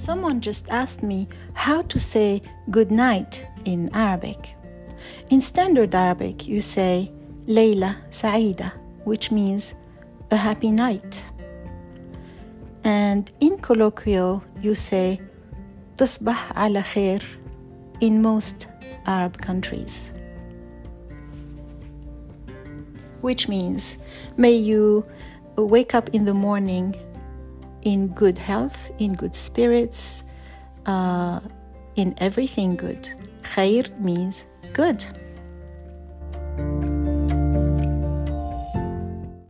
Someone just asked me how to say good night in Arabic. In standard Arabic, you say Layla Saida, which means a happy night. And in colloquial, you say Tasbah ala khair in most Arab countries. Which means, may you wake up in the morning in good health, in good spirits, uh, in everything good. Khair means good.